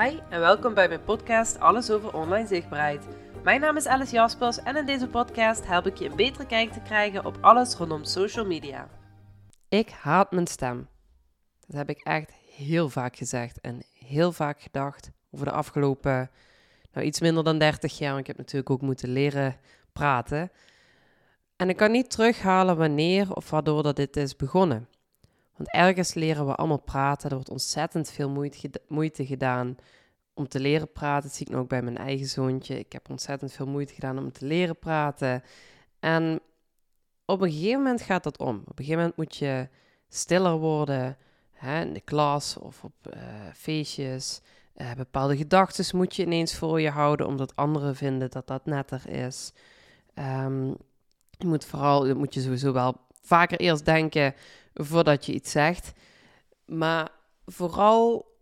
Hi en welkom bij mijn podcast Alles over online zichtbaarheid. Mijn naam is Alice Jaspers en in deze podcast help ik je een betere kijk te krijgen op alles rondom social media. Ik haat mijn stem. Dat heb ik echt heel vaak gezegd en heel vaak gedacht over de afgelopen, nou iets minder dan 30 jaar. Ik heb natuurlijk ook moeten leren praten. En ik kan niet terughalen wanneer of waardoor dat dit is begonnen. Want ergens leren we allemaal praten. Er wordt ontzettend veel moeite, gedaan om te leren praten. Dat zie ik nu ook bij mijn eigen zoontje. Ik heb ontzettend veel moeite gedaan om te leren praten. En op een gegeven moment gaat dat om. Op een gegeven moment moet je stiller worden hè, in de klas of op uh, feestjes. Uh, bepaalde gedachten moet je ineens voor je houden, omdat anderen vinden dat dat netter is. Um, je moet vooral, moet je sowieso wel vaker eerst denken voordat je iets zegt. Maar vooral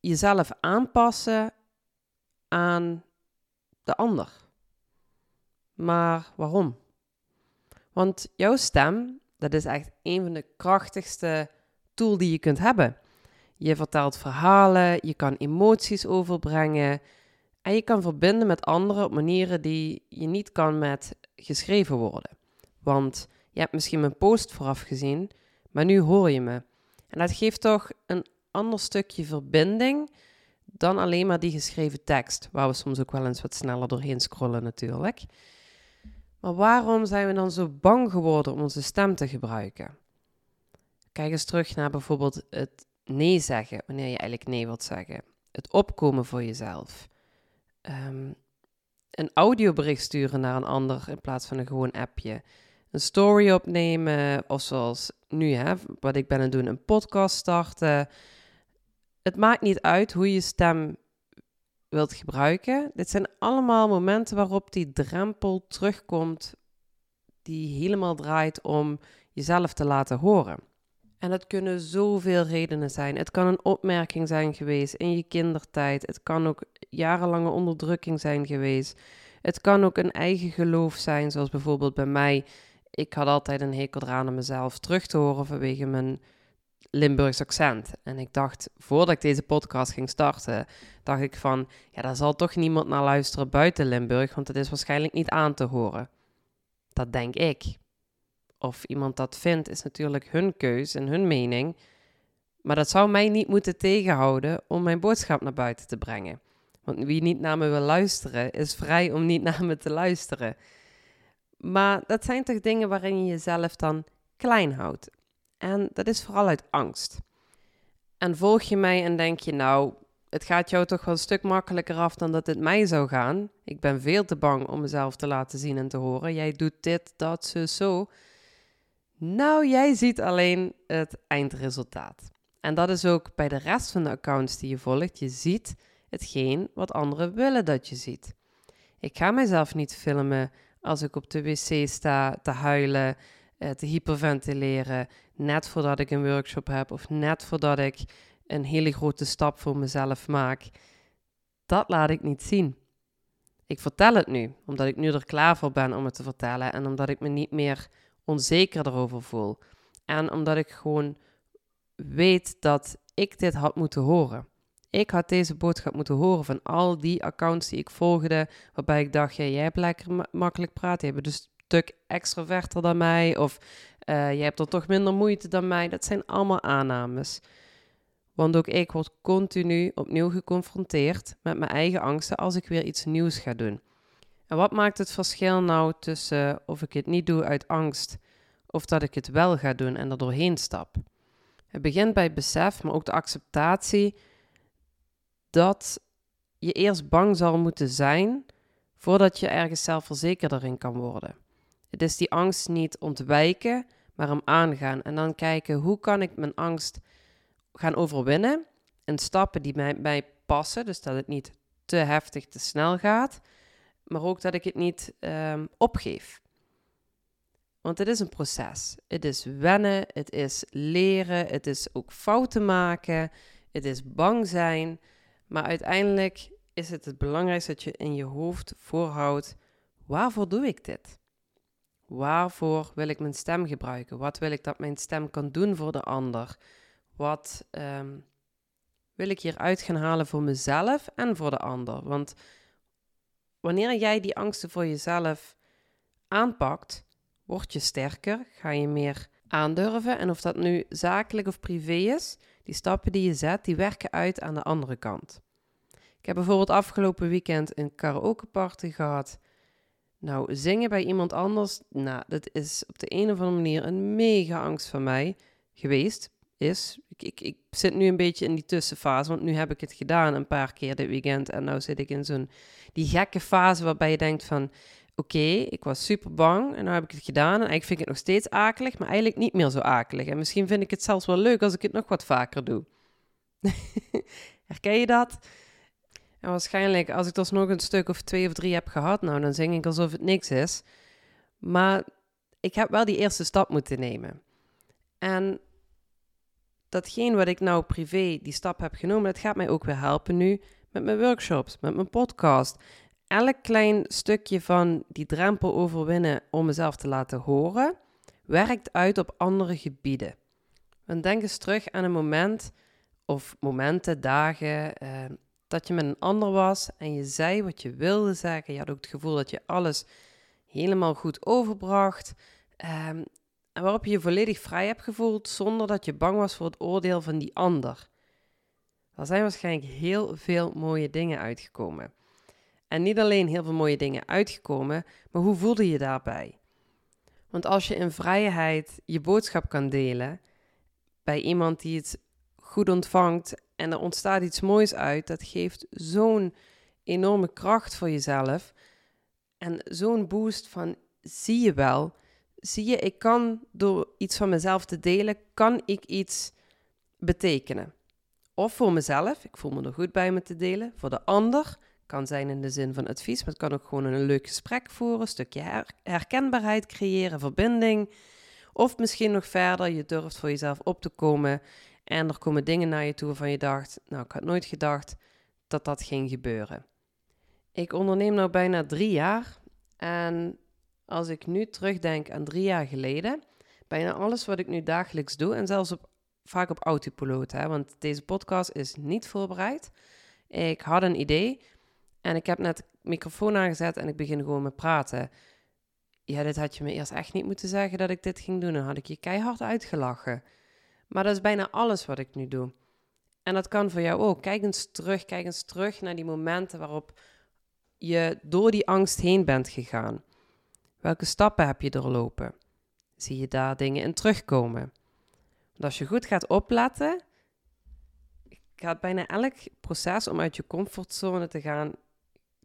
jezelf aanpassen aan de ander. Maar waarom? Want jouw stem, dat is echt een van de krachtigste tools die je kunt hebben. Je vertelt verhalen, je kan emoties overbrengen en je kan verbinden met anderen op manieren die je niet kan met geschreven woorden. Want je hebt misschien mijn post vooraf gezien, maar nu hoor je me. En dat geeft toch een ander stukje verbinding dan alleen maar die geschreven tekst, waar we soms ook wel eens wat sneller doorheen scrollen natuurlijk. Maar waarom zijn we dan zo bang geworden om onze stem te gebruiken? Kijk eens terug naar bijvoorbeeld het nee zeggen, wanneer je eigenlijk nee wilt zeggen. Het opkomen voor jezelf. Um, een audiobericht sturen naar een ander in plaats van een gewoon appje een story opnemen, of zoals nu, hè, wat ik ben aan het doen, een podcast starten. Het maakt niet uit hoe je stem wilt gebruiken. Dit zijn allemaal momenten waarop die drempel terugkomt, die helemaal draait om jezelf te laten horen. En het kunnen zoveel redenen zijn. Het kan een opmerking zijn geweest in je kindertijd. Het kan ook jarenlange onderdrukking zijn geweest. Het kan ook een eigen geloof zijn, zoals bijvoorbeeld bij mij ik had altijd een hekel eraan om mezelf terug te horen vanwege mijn Limburgs accent. En ik dacht, voordat ik deze podcast ging starten, dacht ik van, ja, daar zal toch niemand naar luisteren buiten Limburg, want het is waarschijnlijk niet aan te horen. Dat denk ik. Of iemand dat vindt, is natuurlijk hun keus en hun mening. Maar dat zou mij niet moeten tegenhouden om mijn boodschap naar buiten te brengen. Want wie niet naar me wil luisteren, is vrij om niet naar me te luisteren. Maar dat zijn toch dingen waarin je jezelf dan klein houdt. En dat is vooral uit angst. En volg je mij en denk je, nou, het gaat jou toch wel een stuk makkelijker af dan dat het mij zou gaan. Ik ben veel te bang om mezelf te laten zien en te horen. Jij doet dit, dat, zo, zo. Nou, jij ziet alleen het eindresultaat. En dat is ook bij de rest van de accounts die je volgt. Je ziet hetgeen wat anderen willen dat je ziet. Ik ga mezelf niet filmen als ik op de wc sta te huilen, eh, te hyperventileren, net voordat ik een workshop heb of net voordat ik een hele grote stap voor mezelf maak. Dat laat ik niet zien. Ik vertel het nu, omdat ik nu er klaar voor ben om het te vertellen en omdat ik me niet meer onzeker erover voel. En omdat ik gewoon weet dat ik dit had moeten horen. Ik had deze boodschap moeten horen van al die accounts die ik volgde, waarbij ik dacht, jij hebt lekker makkelijk praten, je bent dus een stuk extroverter dan mij, of uh, jij hebt er toch minder moeite dan mij. Dat zijn allemaal aannames. Want ook ik word continu opnieuw geconfronteerd met mijn eigen angsten als ik weer iets nieuws ga doen. En wat maakt het verschil nou tussen of ik het niet doe uit angst of dat ik het wel ga doen en er doorheen stap? Het begint bij het besef, maar ook de acceptatie dat je eerst bang zal moeten zijn voordat je ergens zelfverzekerder in kan worden. Het is die angst niet ontwijken, maar hem aangaan en dan kijken hoe kan ik mijn angst gaan overwinnen en stappen die mij, mij passen, dus dat het niet te heftig, te snel gaat, maar ook dat ik het niet um, opgeef. Want het is een proces. Het is wennen, het is leren, het is ook fouten maken, het is bang zijn. Maar uiteindelijk is het het belangrijkste dat je in je hoofd voorhoudt: waarvoor doe ik dit? Waarvoor wil ik mijn stem gebruiken? Wat wil ik dat mijn stem kan doen voor de ander? Wat um, wil ik hieruit gaan halen voor mezelf en voor de ander? Want wanneer jij die angsten voor jezelf aanpakt, word je sterker, ga je meer aandurven. En of dat nu zakelijk of privé is, die stappen die je zet, die werken uit aan de andere kant. Ik heb bijvoorbeeld afgelopen weekend een karaokeparty gehad. Nou, zingen bij iemand anders, nou, dat is op de een of andere manier een mega angst van mij geweest. Is. Ik, ik, zit nu een beetje in die tussenfase, want nu heb ik het gedaan een paar keer dit weekend. En nu zit ik in zo'n die gekke fase waarbij je denkt van, oké, ik was super bang en nu heb ik het gedaan. En eigenlijk vind ik het nog steeds akelig, maar eigenlijk niet meer zo akelig. En misschien vind ik het zelfs wel leuk als ik het nog wat vaker doe. Herken je dat? En waarschijnlijk, als ik dus nog een stuk of twee of drie heb gehad, nou, dan zing ik alsof het niks is. Maar ik heb wel die eerste stap moeten nemen. En datgene wat ik nou privé die stap heb genomen, dat gaat mij ook weer helpen nu met mijn workshops, met mijn podcast. Elk klein stukje van die drempel overwinnen om mezelf te laten horen, werkt uit op andere gebieden. Want denk eens terug aan een moment of momenten, dagen, eh, dat je met een ander was en je zei wat je wilde zeggen. Je had ook het gevoel dat je alles helemaal goed overbracht. Um, en waarop je je volledig vrij hebt gevoeld zonder dat je bang was voor het oordeel van die ander. Er zijn waarschijnlijk heel veel mooie dingen uitgekomen. En niet alleen heel veel mooie dingen uitgekomen, maar hoe voelde je daarbij? Want als je in vrijheid je boodschap kan delen bij iemand die het goed ontvangt en er ontstaat iets moois uit, dat geeft zo'n enorme kracht voor jezelf en zo'n boost van zie je wel, zie je, ik kan door iets van mezelf te delen, kan ik iets betekenen. Of voor mezelf, ik voel me er goed bij me te delen. Voor de ander, kan zijn in de zin van advies, maar het kan ook gewoon een leuk gesprek voeren, een stukje herkenbaarheid creëren, verbinding. Of misschien nog verder, je durft voor jezelf op te komen en er komen dingen naar je toe waarvan je dacht, nou ik had nooit gedacht dat dat ging gebeuren. Ik onderneem nu bijna drie jaar en als ik nu terugdenk aan drie jaar geleden, bijna alles wat ik nu dagelijks doe en zelfs op, vaak op autopiloot, hè, want deze podcast is niet voorbereid. Ik had een idee en ik heb net de microfoon aangezet en ik begin gewoon met praten. Ja, dit had je me eerst echt niet moeten zeggen dat ik dit ging doen. Dan had ik je keihard uitgelachen. Maar dat is bijna alles wat ik nu doe. En dat kan voor jou ook. Kijk eens terug, kijk eens terug naar die momenten waarop je door die angst heen bent gegaan. Welke stappen heb je doorlopen? Zie je daar dingen in terugkomen? Want als je goed gaat opletten, gaat bijna elk proces om uit je comfortzone te gaan,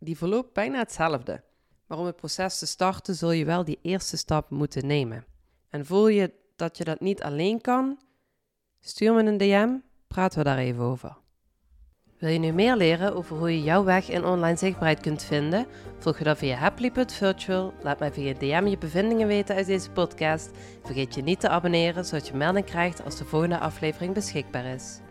die verloopt bijna hetzelfde. Maar om het proces te starten, zul je wel die eerste stap moeten nemen. En voel je dat je dat niet alleen kan, stuur me een DM, praten we daar even over. Wil je nu meer leren over hoe je jouw weg in online zichtbaarheid kunt vinden? Volg je dan via Happily.virtual. Laat mij via DM je bevindingen weten uit deze podcast. Vergeet je niet te abonneren, zodat je melding krijgt als de volgende aflevering beschikbaar is.